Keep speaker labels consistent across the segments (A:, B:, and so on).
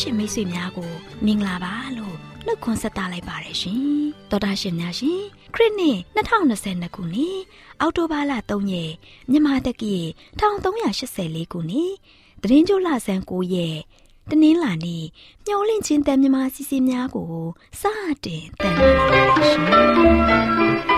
A: ရှင်မိတ်ဆွေများကိုမင်္ဂလာပါလို့နှုတ်ခွန်းဆက်သလိုက်ပါတယ်ရှင်တော်တာရှင်များရှင်ခရစ်နှစ်2022ခုနှစ်အောက်တိုဘာလ3ရက်မြန်မာတက္ကီ1384ခုနှစ်သတင်းကြိုလဆန်း9ရက်တနင်္လာနေ့မျောလင့်ချင်းတန်မြမာစီစီများကိုစတင်တန်ပါ
B: ရှင်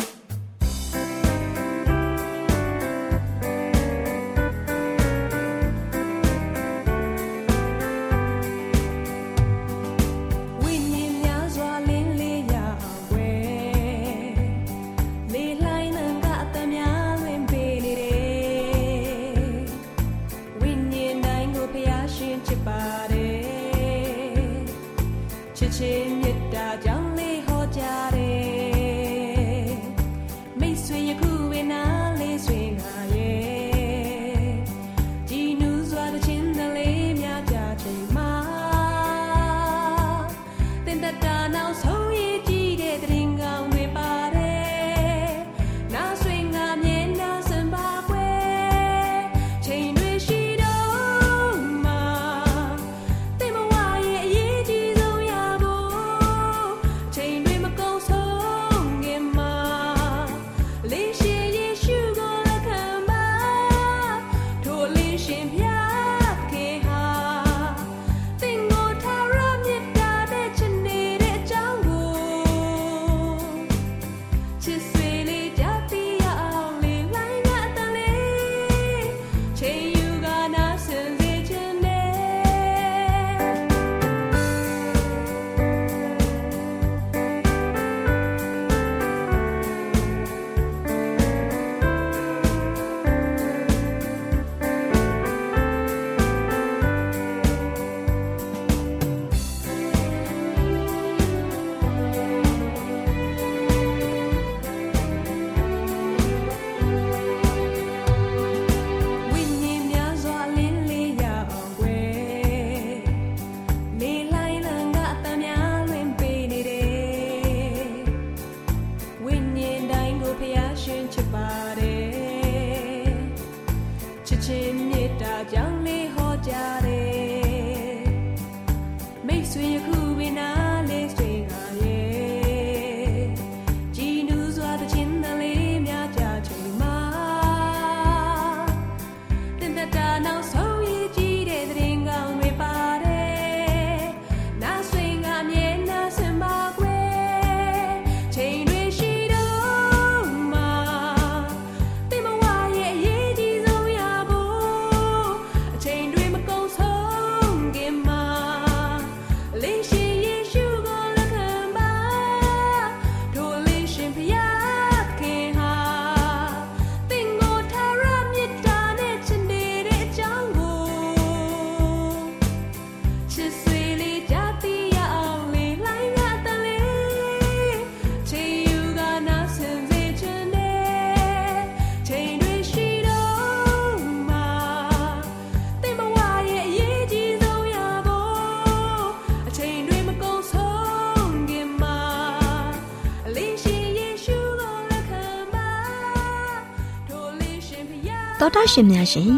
A: ရှင်များရှင်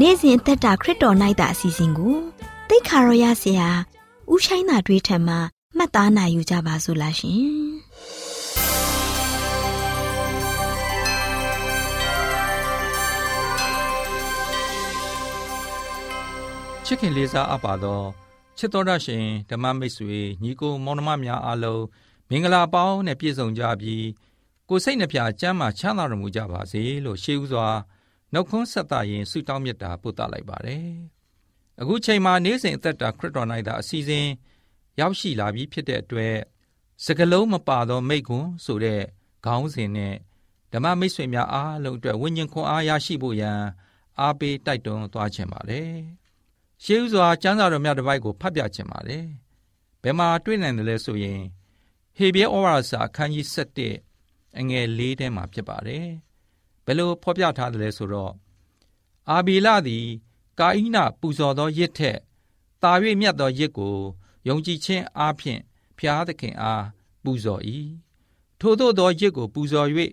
A: နေ့စဉ်အသက်တာခရစ်တော်၌တာအစီအစဉ်ကိုတိတ်ခါရောရဆရာဥဆိုင်သာတွေးထံမှာမှတ်သားနိုင်ယူကြပါစို့လားရှင်
C: ချစ်ခင်လေးစားအပ်ပါသောချစ်တော်ရရှင်ဓမ္မမိတ်ဆွေညီကိုမောင်နှမများအားလုံးမင်္ဂလာပေါင်းနဲ့ပြည့်စုံကြပြီးကိုစိတ်နှပြကျမ်းမာချမ်းသာတော်မူကြပါစေလို့ရှေးဥစွာ နှုတ်ခွန်းဆက်သရင်ဆုတောင်းမြတ်တာပို့သလိုက်ပါတယ်။အခုချိန်မှာနေ့စဉ်အသက်တာခရစ်တော်၌သာအစီအစဉ်ရောက်ရှိလာပြီးဖြစ်တဲ့အတွက်စကလုံးမပါသောမိကွန်းဆိုတဲ့ခေါင်းစဉ်နဲ့ဓမ္မမိတ်ဆွေများအားလုံးအတွက်ဝိညာဉ်ခွန်အားရရှိဖို့ရန်အားပေးတိုက်တွန်းသွားခြင်းပါတယ်။ရှေးဥစွာကျမ်းစာတော်မြတ်တစ်ပိုက်ကိုဖတ်ပြခြင်းပါတယ်။ဘယ်မှာတွေ့နိုင်တယ်လဲဆိုရင်ဟေဘရဲဩဝါဒစာအခန်းကြီး7အငယ်၄ထဲမှာဖြစ်ပါတယ် ဘယ်လိုဖော်ပြထားတယ်လဲဆိုတော့အာဘီလသည်ကာဣနပူဇော်သောရစ်ထက်တာ၍မြတ်သောရစ်ကိုယုံကြည်ခြင်းအားဖြင့်ဖျားသခင်အားပူဇော်၏ထို့သောသောရစ်ကို ပူဇော်၍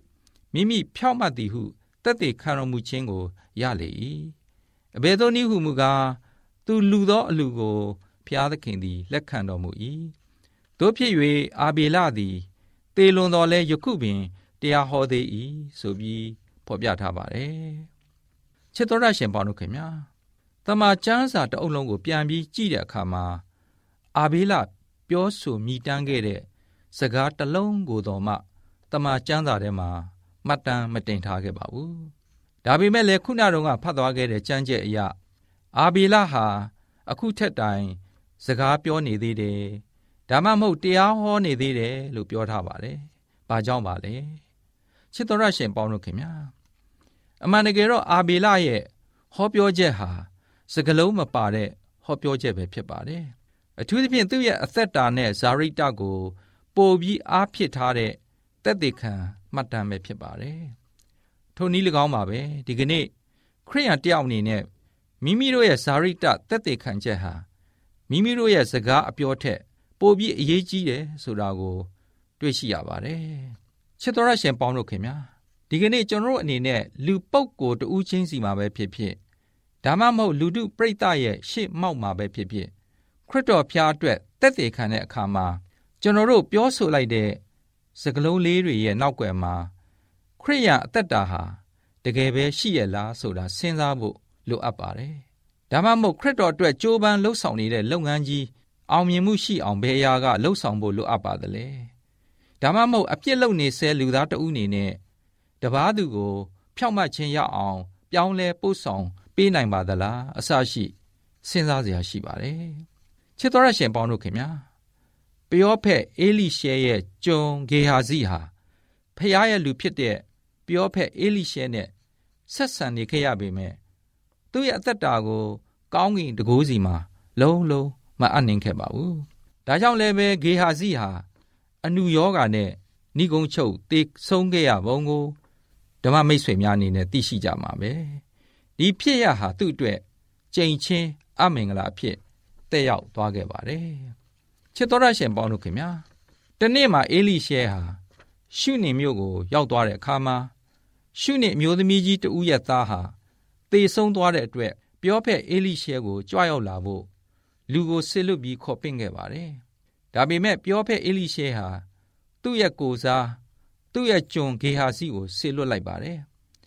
C: မိမိဖြောက်မှတ်သည်ဟုတက်တည်ခံတော်မူခြင်းကိုရလေ၏အဘယ်သို့နည်းဟုမူကားသူလူသောအလူကိုဖျားသခင်သည် လက်ခံတော်မူ၏တို့ဖြစ်၍အာဘေလသည်တေလွန်တော်လဲယခုပင်တရားဟောသေး၏ဆိုပြီး ဖော်ပြထားပါတယ်ချစ်တော်ရရှင်ပေါင်းတို့ခင်ဗျာတမန်ကျမ်းစာတအုပ်လုံးကိုပြန်ပြီးကြည့်တဲ့အခါမှာအာဘေလပြောဆိုမြည်တမ်းခဲ့တဲ့စကားတစ်လုံးကိုတော့မှတမန်ကျမ်းစာထဲမှာမှတ်တမ်းမတင်ထားခဲ့ပါဘူးဒါပေမဲ့လည်းခုနတုန်းကဖတ်သွားခဲ့တဲ့ကျမ်းချက်အရအာဘေလဟာအခုထက်တိုင်စကားပြောနေသေးတယ်ဒါမှမဟုတ်တရားဟောနေသေးတယ်လို့ပြောထားပါတယ်။ဘာကြောင့်ပါလဲ။ချစ်တော်ရရှင်ပေါင်းတို့ခင်ဗျာ။ အမှန်တကယ်တော့အာဘေလရဲ့ဟောပြောချက်ဟာစကလုံးမပါတဲ့ဟောပြောချက်ပဲဖြစ်ပါတယ်။အထူးသဖြင့်သူ့ရဲ့အသက်တာနဲ့ဇာရိတကိုပို့ပြီးအားဖြစ်ထားတဲ့တက်တေခံမှတ်တမ်းပဲဖြစ်ပါတယ်။ထိုနည်း၎င်းပါပဲဒီကနေ့ခရိယန်တယောက်အနေနဲ့မိမိတို့ရဲ့ဇာရိတတက်တေခံချက်ဟာမိမိတို့ရဲ့စကားအပြောထက်ပိုပြီးအရေးကြီးတယ်ဆိုတာကို တွေ့ရှိရပါတယ်ချစ်တော်ရရှင်ပေါင်းတို့ခင်ဗျာ ဒီကနေ့ကျွန်တော်တို့အနေနဲ့လူပုပ်ကိုတူးချင်းစီမှာပဲဖြစ်ဖြစ်ဒါမှမဟုတ်လူတို့ပြိတ္တရဲ့ရှေ့မောက်မှာပဲဖြစ်ဖြစ်ခရစ်တော်ဖျားအတွက်တက်တည်ခံတဲ့အခါမှာကျွန်တော်တို့ပြောဆိုလိုက်တဲ့စကလုံးလေးတွေရဲ့နောက်ွယ်မှာခရိယအသက်တာဟာတကယ်ပဲရှိရလားဆိုတာစဉ်းစားဖို့လိုအပ်ပါတယ်ဒါမှမဟုတ်ခရစ်တော်အတွက်ကြိုးပမ်းလှုပ်ဆောင်နေတဲ့လုပ်ငန်းကြီးအောင်မြင်မှုရှိအောင်ဘယ်အရာကလှုပ်ဆောင်ဖို့လိုအပ်ပါသလဲဒါမှမဟုတ်အပြစ်လုပ်နေဆဲလူသားတဦးအနေနဲ့ တပားသူကို ဖြောက်မှတ်ခြင်းရအောင် ပြောင်းလဲပို့ဆောင်ပေးနိုင်ပါသလားအစရှိစဉ်းစားစရာရှိပါတယ်ချစ်တော်ရရှင်ပေါင်းတို့ခင်ဗျာပျောဖက်အေလိရှဲရဲ့ကျုံဂေဟာဇိဟာဖခင်ရဲ့လူဖြစ်တဲ့ပျောဖက်အေလိရှဲနဲ့ဆက်ဆံနေခဲ့ရပေမဲ့သူ့ရဲ့အသက်တာကို ကောင်းကင်တကိုးစီမှာ လုံးလုံးမအပ်နိုင်ခဲ့ပါဘူး။ဒါကြောင့်လည်းပဲဂေဟာဇိဟာအနုယောဂါနဲ့ဏိကုံချုပ်တေဆုံးခဲ့ရပုံကို ဓမ္မမိတ်ဆွေများအနေနဲ့သိရှိကြမှာပဲ။ဒီဖြစ်ရဟာသူ့အတွက်ကြိမ်ချင်းအမင်္ဂလာအဖြစ်တက်ရောက်သွားခဲ့ပါတယ်။ချစ်တော်ရရှင်ပေါင်းတို့ခင်ဗျာ။တနေ့မှာအေလိရှဲဟာရှုနေမြို့ကိုရောက်သွားတဲ့အခါမှာရှုနေမျိုးသမီးကြီးတူရဲ့သားဟာတေဆုံးသွားတဲ့အတွက်ပြောဖက်အေလိရှဲကိုကြွရောက်လာဖို့လူကိုဆစ်လွတ်ပြီးခေါ်ပင့်ခဲ့ပါတယ်။ဒါပေမဲ့ပြောဖက်အေလိရှဲဟာသူ့ရဲ့ကိုစား သူ့ရဲ့ကျွန်ဂေဟာစီကိုဆစ်လွတ်လိုက်ပါတယ်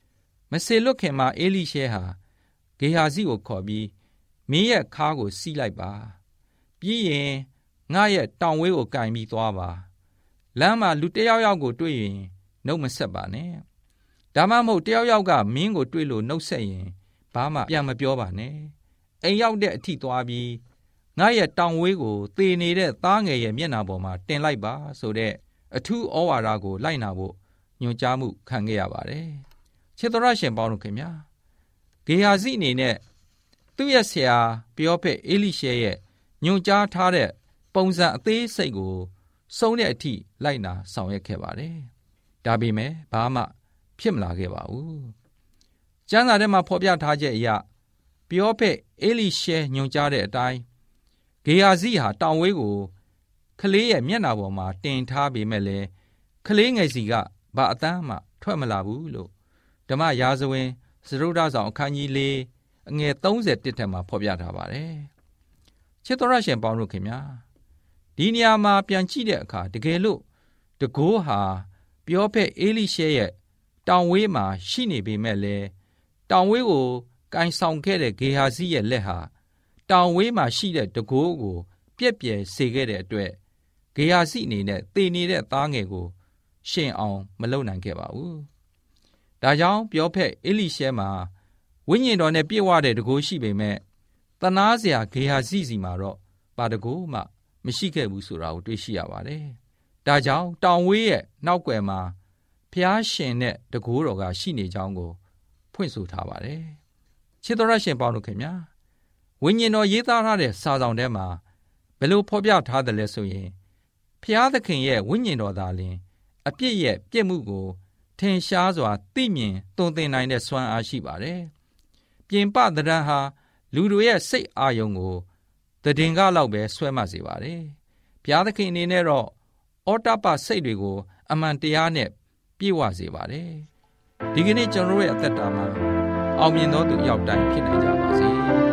C: ။မဆစ်လွတ်ခင်မှာအေလိရှဲဟာဂေဟာစီကိုခေါ်ပြီးမင်းရဲ့ခါးကိုစီးလိုက်ပါ။ပြီးရင်ငါရဲ့တောင်ဝေးကိုကင်ပြီးသွားပါ။လမ်းမှာလူတယောက်ယောက်ကိုတွေ့ရင်နှုတ်မဆက်ပါနဲ့။ဒါမှမဟုတ်တယောက်ယောက်ကမင်းကိုတွေ့လို့နှုတ်ဆက်ရင်ဘာမှပြန်မပြောပါနဲ့။အိမ်ရောက်တဲ့အထိသွားပြီးငါရဲ့တောင်ဝေးကိုသေနေတဲ့သားငယ်ရဲ့မျက်နှာပေါ်မှာတင်လိုက်ပါဆိုတဲ့ အထူးဩဝါဒကို လိုက်နာဖို့ညွှန်ကြားမှုခံခဲ့ရပါတယ်။ခြေတော်ရရှင်ပေါင်းတို့ခင်ဗျာဂေဟာစီအနေနဲ့သူ့ရဲ့ဆရာပြောဖက်အေလိရှဲရဲ့ညွှန်ကြားထားတဲ့ပုံစံအသေးစိတ်ကိုစုံတဲ့အထိလိုက်နာဆောင်ရွက်ခဲ့ပါတယ်။ဒါပေမဲ့ဘာမှဖြစ်မလာခဲ့ပါဘူး။ကျမ်းစာထဲမှာဖော်ပြထားချက်အရပြောဖက်အေလိရှဲညွှန်ကြားတဲ့အတိုင်းဂေယာဇိဟာတောင်ဝေးကို ကလေးရဲ့မျက်နှာပေါ်မှာတင်ထားပေမဲ့လည်းကလေးငယ်စီကဘာအတန်းမှထွက်မလာဘူးလို့ဓမ္မရာဇဝင်စရုဒ္ဓဆောင်အခန်းကြီး၄အငယ်31ထက်မှာဖော်ပြထားပါတယ်ချစ်တော်ရရှင်ပေါင်းတို့ခင်ဗျာဒီနေရာမှာပြန်ကြည့်တဲ့အခါတကယ်လို့တကိုးဟာပြောဖက်အေလိရှဲရဲ့တောင်ဝေးမှာရှိနေပေမဲ့လည်းတောင်ဝေးကိုကန်ဆောင်ခဲ့တဲ့ဂေဟာဇိရဲ့လက်ဟာတောင်ဝေးမှာရှိတဲ့တကိုးကို ပြက်ပြယ်စေခဲ့တဲ့အတွက် ဂေယာစီအနေနဲ့တည်နေတဲ့သားငယ်ကို ရှင်အောင်မလုပ်နိုင်ခဲ့ပါဘူး။ဒါကြောင့်ပြောဖက်အေလိရှဲမှာဝိညာဉ်တော်နဲ့ပြည့်ဝတဲ့တကိုးရှိပေမဲ့တနာစရာဂေဟာစီစီမှာတော့ပါတကိုးမှ မရှိခဲ့ဘူးဆိုတာကိုတွေ့ရှိရပါတယ်။ဒါကြောင့်တောင်ဝေးရဲ့နောက်ွယ်မှာဖျားရှင်တဲ့တကိုးတော်ကရှိနေကြောင်းကို ဖွင့်ဆိုထားပါတယ်။ချစ်တော်ရရှင်ပေါင်းတို့ခင်ဗျာဝိညာဉ်တော်ရေးသားထားတဲ့စာဆောင်ထဲမှာပ
D: ယ်လိုဖော်ပြထားတယ်လဲဆိုရင် ဖျားသခင်ရဲ့ဝိညာဉ်တော်သာလျှင်အပြစ်ရဲ့ပြစ်မှုကို ထင်ရှားစွာသိမြင်သွန်သင်နိုင်တဲ့စွမ်းအားရှိပါတယ်။ပြင်ပသဏ္ဍာန်ဟာလူတို့ရဲ့စိတ်အာယုံကိုတည်င်ကလောက်ပဲဆွဲမှတ်စေပါတယ်။ဘုရားသခင်အနေနဲ့တော့အောတပစိတ်တွေကို အမှန်တရားနဲ့ပြည့်ဝစေပါတယ်။ဒီကနေ့ကျွန်တော်တို့ရဲ့အသက်တာမှာအောင်မြင်သောသူရောက်တိုင်းဖြစ်နိုင်ကြပါစေ။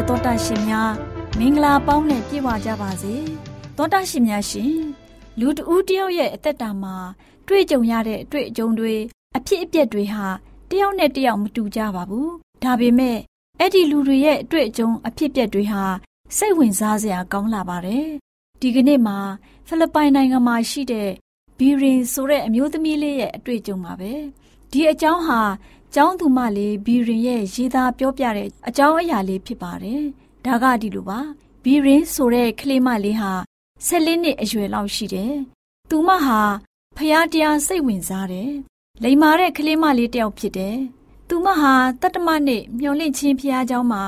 E: တဲ့တောတာရှင်များမင်္ဂလာပေါင်းနဲ့ပြည့်ဝကြပါစေတောတာရှင်များရှင်လူတဦးတယောက်ရဲ့အသက်တာမှာတွေ့ကြုံရတဲ့အတွေ့အကြုံတွေအဖြစ်အပျက်တွေဟာတယောက်နဲ့တယောက်မတူကြပါဘူးဒါပေမဲ့အဲ့ဒီလူတွေရဲ့အတွေ့အကြုံအဖြစ်အပျက်တွေဟာစိတ်ဝင်စားစရာကောင်းလာပါတယ်ဒီကနေ့မှာဖိလစ်ပိုင်နိုင်ငံမှာရှိတဲ့ဘီရင်ဆိုတဲ့အမျိုးသမီးလေးရဲ့အတွေ့အကြုံပါပဲဒီအကြောင်းဟာ ကျောင်းသူမလေးဘီရင်ရဲ့ရေးသားပြောပြတဲ့အကြောင်းအရာလေးဖြစ်ပါတယ်။ဒါကဒီလိုပါ။ဘီရင်ဆိုတဲ့ကလေးမလေးဟာ၁၄နှစ်အရွယ်လောက်ရှိတယ်။သူမဟာဖျားတရားစိတ်ဝင်စားတယ်။လိမ္မာတဲ့ကလေးမလေးတယောက်ဖြစ်တယ်။သူမဟာတတ္တမနှစ်မျောလင့်ချင်းဖျားเจ้าမှာ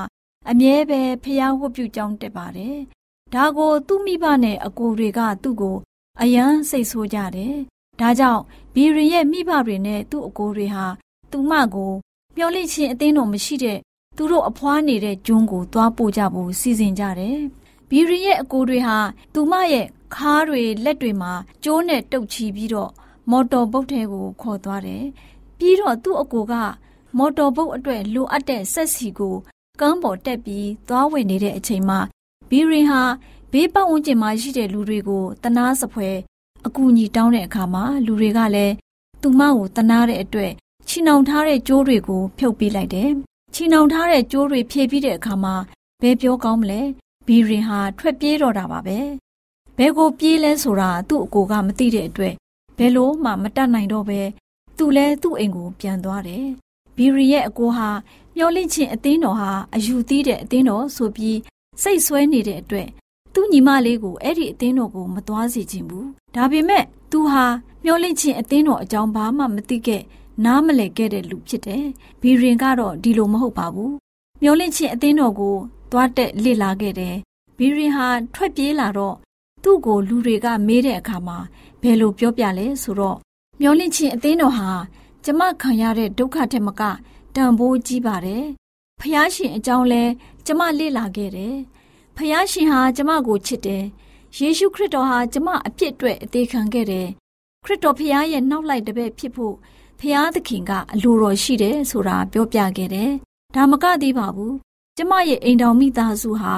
E: အမြဲပဲဖျားဝတ်ပြုကြောင်းတက်ပါတယ်။ဒါကိုသူ့မိဘနဲ့အကိုတွေကသူ့ကိုအယမ်းစိတ်ဆိုးကြတယ်။ဒါကြောင့်ဘီရင်ရဲ့မိဘတွေနဲ့သူ့အကိုတွေဟာ သူမကိုမျောလင့်ချင်းအသင်းတော်မရှိတဲ့သူတို့အဖွားနေတဲ့ကျွန်းကိုသွားပို့ကြဖို့စီစဉ်ကြတယ်။ဘီရီရဲ့အကိုတွေဟာသူမရဲ့ခါးတွေလက်တွေမှာကျိုးနဲ့တုပ်ချီပြီးတော့မော်တော်ဘုတ်ထဲကိုခေါ်သွားတယ်။ပြီးတော့သူ့အကိုကမော်တော်ဘုတ်အတွက်လိုအပ်တဲ့ဆက်စီကိုကမ်းပေါ်တက်ပြီးသွားဝင်နေတဲ့အချိန်မှာဘီရီဟာဘေးပတ်ဝန်းကျင်မှာရှိတဲ့လူတွေကိုတနာစပွဲအကူအညီတောင်းတဲ့အခါမှာလူတွေကလည်းသူမကိုတနာတဲ့အတွက် ချီနှောင်ထားတဲ့ကြိုးတွေကို ဖြုတ်ပေးလိုက်တယ်။ချီနှောင်ထားတဲ့ကြိုးတွေဖြည့်ပြီးတဲ့အခါမှာဘယ်ပြောကောင်းမလဲ။ဘီရင်ဟာထွက်ပြေးတော့တာပါပဲ။ဘယ်ကိုပြေးလဲဆိုတာသူ့အကိုကမသိတဲ့အတွက်ဘယ်လို့မှမတတ်နိုင်တော့ပဲသူလဲသူ့အိမ်ကိုပြန်သွားတယ်။ဘီရီရဲ့အကိုဟာမျောလင့်ချင်းအသင်းတော်ဟာအယူသီးတဲ့အသင်းတော်ဆိုပြီးစိတ်ဆွဲနေတဲ့အတွက်သူ့ညီမလေးကိုအဲ့ဒီအသင်းတော်ကိုမသွားစေချင်ဘူး။ဒါပေမဲ့သူဟာမျောလင့်ချင်းအသင်းတော်အကြောင်းဘာမှမသိခဲ့ နားမလည်ခဲ့တဲ့လူဖြစ်တယ်။ဘီရင်ကတော့ဒီလိုမဟုတ်ပါဘူး။မျောလင့်ချင်းအသင်းတော်ကိုသွားတက်လစ်လာခဲ့တယ်။ဘီရင်ဟာထွက်ပြေးလာတော့သူ့ကိုလူတွေကမေးတဲ့အခါမှာဘယ်လိုပြောပြလဲဆိုတော့မျောလင့်ချင်းအသင်းတော်ဟာကျမခံရတဲ့ဒုက္ခထက်မကတန်ဖိုးကြီးပါတယ်။ဖះရှင်အကြောင်းလဲကျမလေ့လာခဲ့တယ်။ဖះရှင်ဟာကျမကိုချစ်တယ်။ယေရှုခရစ်တော်ဟာကျမအပြစ်အတွက်အသေးခံခဲ့တယ်။ခရစ်တော်ဖះရဲ့နောက်လိုက်တပည့်ဖြစ်ဖို့ ဖះသခင်ကအလိုတော်ရှိတယ်ဆိုတာပြောပြခဲ့တယ်။ဒါမကသေးပါဘူး။ကျမရဲ့အိမ်တော်မိသားစုဟာ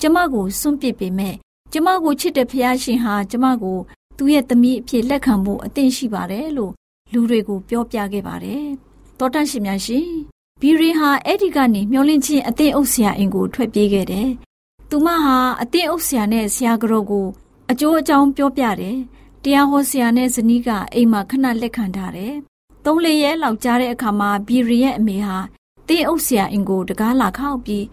E: ကျမကိုစွန့်ပစ်ပေမဲ့ကျမကိုချစ်တဲ့ဖះရှင်ဟာကျမကိုသူ့ရဲ့သမီးအဖြစ်လက်ခံဖို့အသင့်ရှိပါတယ်လို့လူတွေကိုပြောပြခဲ့ပါတယ်။တောတန့်ရှင်များရှင်ဘီရီဟာအဲ့ဒီကနေမျောလင့်ချင်းအသင့်အုပ်ဆရာအိမ်ကိုထွက်ပြေးခဲ့တယ်။သူမဟာအသင့်အုပ်ဆရာနဲ့ဆရာကတော်ကိုအကျိုးအကြောင်းပြောပြတယ်။တရားဟောဆရာနဲ့ဇနီးကအိမ်မှာခဏလက်ခံထားတယ်။ သုံးလေးရဲလောက်ကြားတဲ့အခါမှာဘီရီရဲ့အမေဟာတင်းအုပ်ဆရာအင်ကိုတကားလာခောက်ပြီး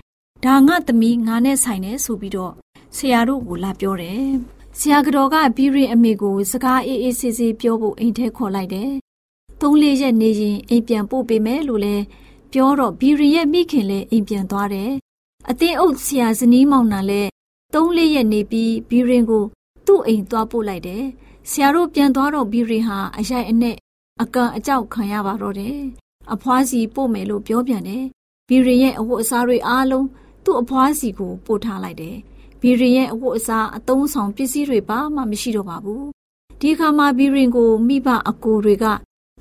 E: ဒါငါသမီးငါနဲ့ဆိုင်နေဆိုပြီးတော့ဆရာတို့ကိုလာပြောတယ်။ဆရာကတော်ကဘီရီအမေကိုစကားအေးအေးဆေးဆေးပြောဖို့အိမ်ထဲခေါ်လိုက်တယ်။သုံးလေးရက်နေရင်အိမ်ပြန်ပို့ပေးမယ်လို့လဲပြောတော့ဘီရီရဲ့မိခင်လည်းအိမ်ပြန်သွားတယ်။အသင်းအုပ်ဆရာဇနီးမောင်နှံလည်းသုံးလေးရက်နေပြီးဘီရင်ကိုသူ့အိမ်သွားပို့လိုက်တယ်။ဆရာတို့ပြန်သွားတော့ဘီရင်ဟာအရိုက်အနက် အကန်အကြောက်ခံရပါတော့တယ်။အဖွားစီပို့မယ်လို့ပြောပြန်တယ်။ဘီရင်ရဲ့အဝတ်အစားတွေအားလုံးသူ့အဖွားစီကိုပို့ထားလိုက်တယ်။ဘီရင်ရဲ့အဝတ်အစားအသုံးဆောင်ပစ္စည်းတွေပါမှမရှိတော့ပါဘူး။ဒီခါမှာဘီရင်ကိုမိဘအကိုတွေက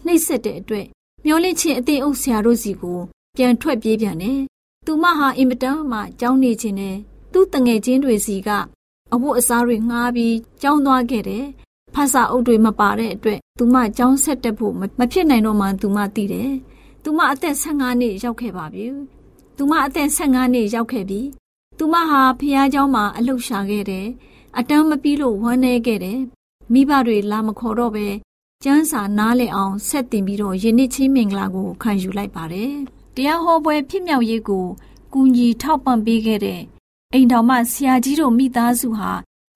E: နှိပ်စက်တဲ့အတွက်မျောလင့်ချင်းအသေးအုပ်ဆရာတို့စီကိုပြန်ထွက်ပြေးပြန်တယ်။သူမဟာအင်မတန်မှကြောင်းနေခြင်းနဲ့သူ့တငယ်ချင်းတွေစီကအဝတ်အစားတွေငှားပြီးကြောင်းသွားခဲ့တယ်။ ဖတ်စာအုပ်တွေမပါတဲ့အတွက်သူမကြောင်းဆက်တက်ဖို့မဖြစ်နိုင်တော့မှသူမသိတယ်။သူမအသက်15နှစ်ရောက်ခဲ့ပါပြီ။သူမအသက်15နှစ်ရောက်ခဲ့ပြီ။သူမဟာဖះเจ้าမှာအလှရှာခဲ့တယ်။အတန်းမပြီးလို့ဝမ်းနေခဲ့တယ်။မိဘတွေလာမခေါ်တော့ပဲကျန်းစာနားလည်အောင်ဆက်တင်ပြီးတော့ယနေ့ချင်းမင်္ဂလာကိုခံယူလိုက်ပါတယ်။တရားဟောပွဲဖြစ်မြောက်ရေးကိုကူညီထောက်ပံ့ပေးခဲ့တဲ့အိမ်တော်မှဆရာကြီးတို့မိသားစုဟာ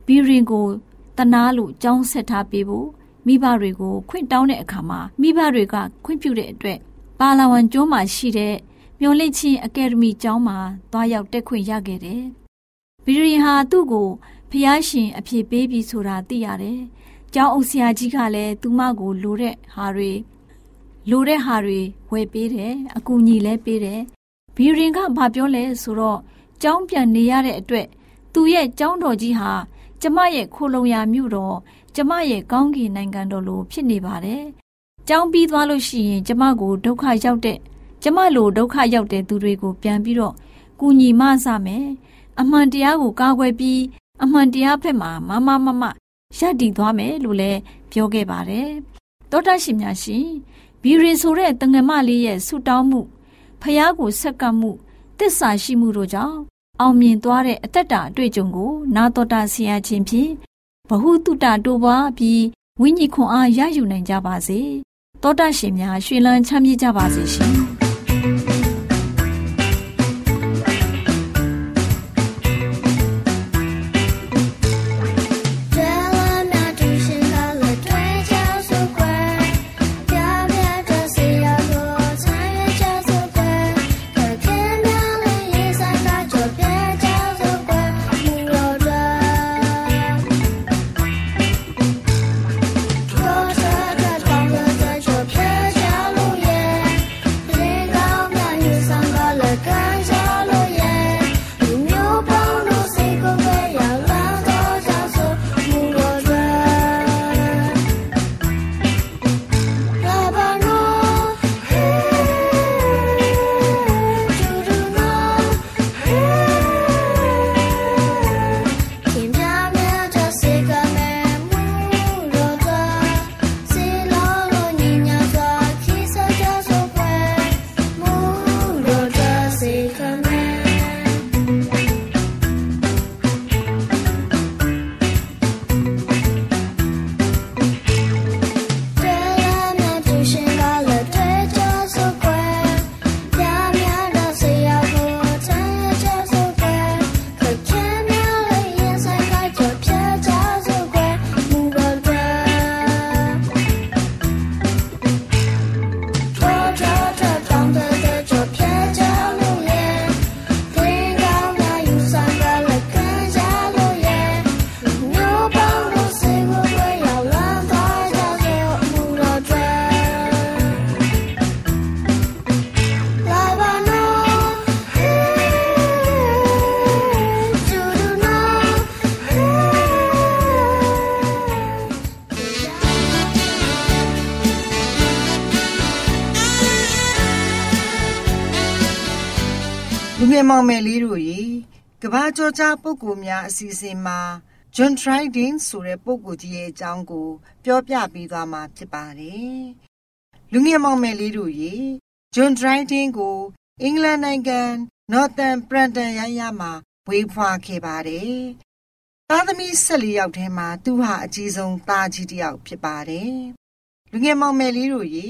E: ဘီရင်ကို တနာလို့ကြောင်းဆက်ထားပေးဖို့မိဘတွေကိုခွင့်တောင်းတဲ့အခါမှာမိဘတွေကခွင့်ပြုတဲ့အတွက်ပါလာဝန်ကျွန်းမှာရှိတဲ့မျော်လင့်ချင်းအကယ်ဒမီကျောင်းမှာသွားရောက်တက်ခွင့်ရခဲ့တယ်။ဘီရင်ဟာသူ့ကိုဖျားရှင်အဖြစ်ပေးပြီးဆိုတာသိရတယ်။ကျောင်းအုပ်ဆရာကြီးကလည်းသူမကိုလိုတဲ့ဟာတွေလိုတဲ့ဟာတွေဝယ်ပေးတယ်အကူအညီလည်းပေးတယ်ဘီရင်ကဘာပြောလဲဆိုတော့ကျောင်းပြန်နေရတဲ့အတွက်သူရဲ့ကျောင်းတော်ကြီးဟာ ကျမရဲ့ခိုလုံရာမြို့တော်ကျမရဲ့ကောင်းကင်နိုင်ငံတော်လိုဖြစ်နေပါတယ်ကျောင်းပြီးသွားလို့ရှိရင် ကျမကိုဒုက္ခရောက်တဲ့ကျမလိုဒုက္ခရောက်တဲ့သူတွေကိုပြန်ပြီးတော့ကူညီမဆမယ်အမှန်တရားကိုကာကွယ်ပြီး အမှန်တရားဖက်မှာမမမမရပ်တည်သွားမယ်လို့လည်းပြောခဲ့ပါတယ်။သောတာရှင်များရှင်ဘီရီဆိုတဲ့တငမလေးရဲ့ဆုတောင်းမှုဖះကိုဆက်ကပ်မှုတစ္ဆာရှိမှုတို့ကြောင့် အောင်မြင်သွားတဲ့အသက်တာအတွေ့အကြုံကိုနာတော်တာဆရာချင်းဖြင့်ဘဟုတုတတိုးပွားပြီးဝိညာဉ်ခွန်အားရယူနိုင်ကြပါစေ။သောတာရှင်များရွှေလန်းချမ်းမြေ့ကြပါစေရှင်။
F: င ကဘာကျော်ကြားပုဂ္ဂိုလ်များအစီအစဉ်မှာ John Dryden ဆိုတဲ့ပုဂ္ဂိုလ်ကြီးရဲ့အကြောင်းကို ပြောပြပေးသွားမှာဖြစ်ပါတယ်။လူငယ်မောင်မယ်လေးတို့ရေ John Dryden ကိုအင်္ဂလန်နိုင်ငံ Northern Brandon ရရမှာဝေးဖွားခဲ့ပါတယ်။သားသမီး14ယောက်ထဲမှာသူဟာအကြီးဆုံးသားကြီးတစ်ယောက်ဖြစ်ပါတယ်။လူငယ်မောင်မယ်လေးတို့ရေ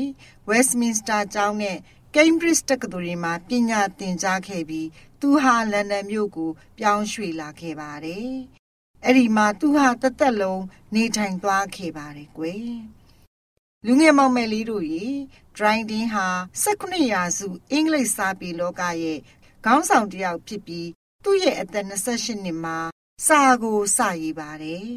F: Westminster ကျောင်းနဲ့ Cambridge တက္ကသိုလ်တွေမှာပညာသင်ကြားခဲ့ပြီး သူဟာလန်ဒန်မြို့ကို ပြောင်းရွှေ့လာခဲ့ပါတယ်။အဲ့ဒီမှာသူဟာတသက်လုံးနေထိုင်သွားခဲ့ပါတယ်ကွယ်။လူငယ်မောင်မယ်လေးတို့ရေ Dryden ဟာ19ရာစုအင်္ဂလိပ်စာပေလောကရဲ့ခေါင်းဆောင်တစ်ယောက်ဖြစ်ပြီးသူ့ရဲ့အသက်28နှစ်မှာစာကိုစရေးပါတယ်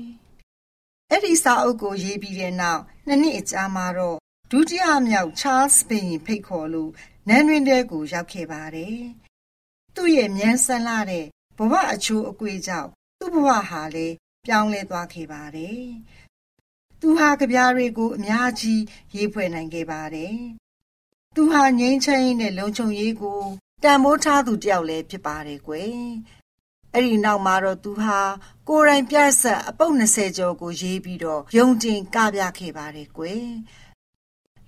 F: ။အဲ့ဒီစာအုပ်ကိုရေးပြီးတဲ့နောက်နှစ်နှစ်အကြာမှာတော့ ဒုတိယမြောက် Charles ဘုရင်ဖိတ်ခေါ်လို့နန်းတွင်တဲကိုရောက်ခဲ့ပါတယ်။သူ့ရဲ့မြန်ဆန်လာတဲ့ဘဝအချိုးအကွေကြောင့်သူ့ဘဝဟာလည်းပြောင်းလဲသွားခဲ့ပါတယ်။သူဟာကြပြားတွေကိုအများကြီးရေးဖွဲ့နိုင်ခဲ့ပါတယ်။သူဟာငြိမ်းချမ်းရေးနဲ့လုံခြုံရေးကိုတန်မိုးထားသူတယောက်လည်းဖြစ်ပါတယ်ကွယ်။အဲ့ဒီနောက်မှာတော့သူဟာကိုယ်တိုင်ပြဆက်အပုပ်20ကျော်ကိုရေးပြီးတော့ယုံတင်ကပြခဲ့ပါတယ်ကွယ်။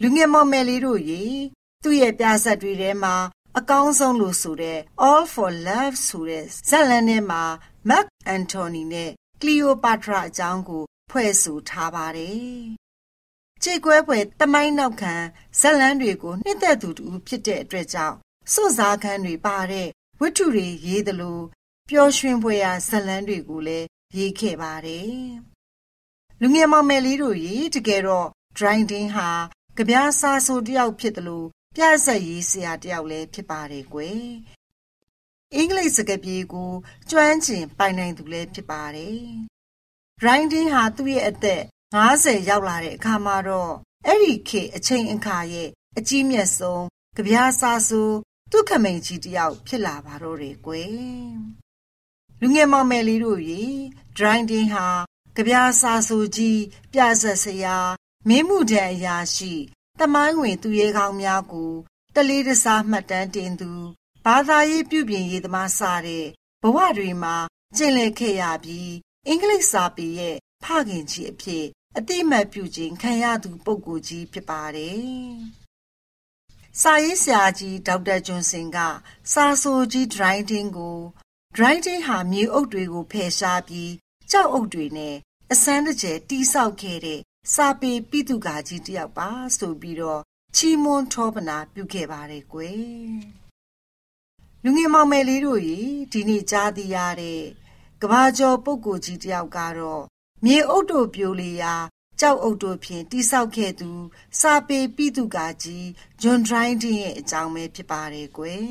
F: လူငယ်မော်မယ်လေးတို့ရေသူ့ရဲ့ပြဆက်တွေထဲမှာအကောင်းဆုံးလို့ဆိုတဲ့ All for Love ဆိုတဲ့ဇာတ်လမ်းထဲမှာ Mark Antony နဲ့ Cleopatra အကြောင်းကို ဖွဲ့ဆိုထားပါတယ်။ခြေကွဲပွဲတမိုင်းနောက်ခံဇာတ်လမ်းတွေကိုနှစ်သက်သူတူဖြစ်တဲ့အတွက်ကြောင့်စွန့်စားခန်းတွေပါတဲ့ဝတ္ထုတွေရေးသလိုပျော်ရွှင်ဖွယ်ရာဇာတ်လမ်းတွေကိုလည်းရေးခဲ့ပါတယ်။လူငယ်မောင်မယ်လေးတို့ရေတကယ်တော့ Dryden ဟာ ကြပြားစာဆိုတယောက်ဖြစ်တယ်လို့ပြဆက်ရေးဆရာတယောက်လည်းဖြစ်ပါတယ်ကွယ်အင်္ဂလိပ်စကားပြေကိုကျွမ်းကျင်ပိုင်နိုင်သူလည်းဖြစ်ပါတယ် Grinding ဟာသူ့ရဲ့အသက်50ရောက်လာတဲ့အခါမှာတော့အဲ့ဒီခေအချိန်အခါရဲ့အကြီးမြတ်ဆုံးကြပြားစာဆိုဒုက္ခမိန်ကြီးတယောက်ဖြစ်လာပါတော့တယ်ကွယ်လူငယ်မောင်မယ်လေးတို့ရေ Grinding ဟာကြပြားစာဆိုကြီးပြဆက်ဆရာ မင်းမှုတန်အရာရှိတမိုင်းဝင်သူရဲကောင်းများကို တလေးတစားမှတ်တမ်းတင်သူဘာသာရေးပြုပြင်ရေးသမားစတဲ့ဘဝတွေမှာကျင့်လည်ခဲ့ရပြီးအင်္ဂလိပ်စာပေရဲ့ဖခင်ကြီးအဖြစ်အတိမတ်ပြုခြင်းခံရသူပုဂ္ဂိုလ်ကြီးဖြစ်ပါတယ်။စာရေးဆရာကြီးဒေါက်တာကျွန်းစင်က စာဆိုကြီး Dryden ကို Dryden ဟာမြေအုပ်တွေကိုဖယ်ရှားပြီးကြောက်အုပ်တွေနဲ့အစမ်းတကျဲတိဆောက်ခဲ့တဲ့ စာပေပိတုကာကြီးတယောက်ပါဆိုပြီးတော့ချီးမွမ်းထောပနာပြုခဲ့ပါတယ်ကွယ်လူငယ်မောင်မယ်လေးတို့ရေဒီနေ့ကြားသိရတဲ့ကဘာကျော်ပုဂ္ဂိုလ်ကြီးတယောက်ကတော့မြေအုပ်တို့ပြိုလေရာကြောက်အုပ်တို့ဖြင့်တိဆောက်ခဲ့သူ စာပေပိတုကာကြီးဂျွန်ဒရိုင်းဒင်းရဲ့အကြောင်းပဲဖြစ်ပါတယ်ကွယ်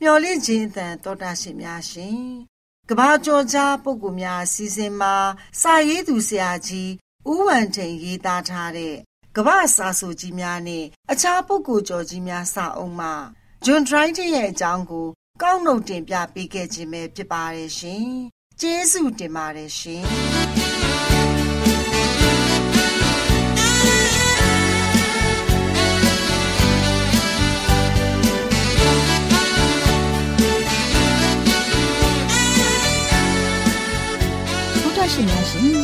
F: မျော်လင့်ခြင်းအတန်တော်တာရှင်များရှင်ကဘာကျော်ကြားပုဂ္ဂိုလ်များစီစဉ်မှာစာရေးသူဆရာကြီး ဥဝံထိန်ရေးသားထားတဲ့ကမ္ဘာစာဆိုကြီးများနဲ့အခြားပုဂ္ဂိုလ်ကျော်ကြီးများစာအုပ်မှာဂျွန်ဒရိုင်းရဲ့အကြောင်းကို ကောက်နှုတ်တင်ပြပေးခဲ့ခြင်းပဲဖြစ်ပါတယ်ရှင်။ကျေးဇူးတင်ပါတယ်ရှင်။
E: ရှင်များရှင်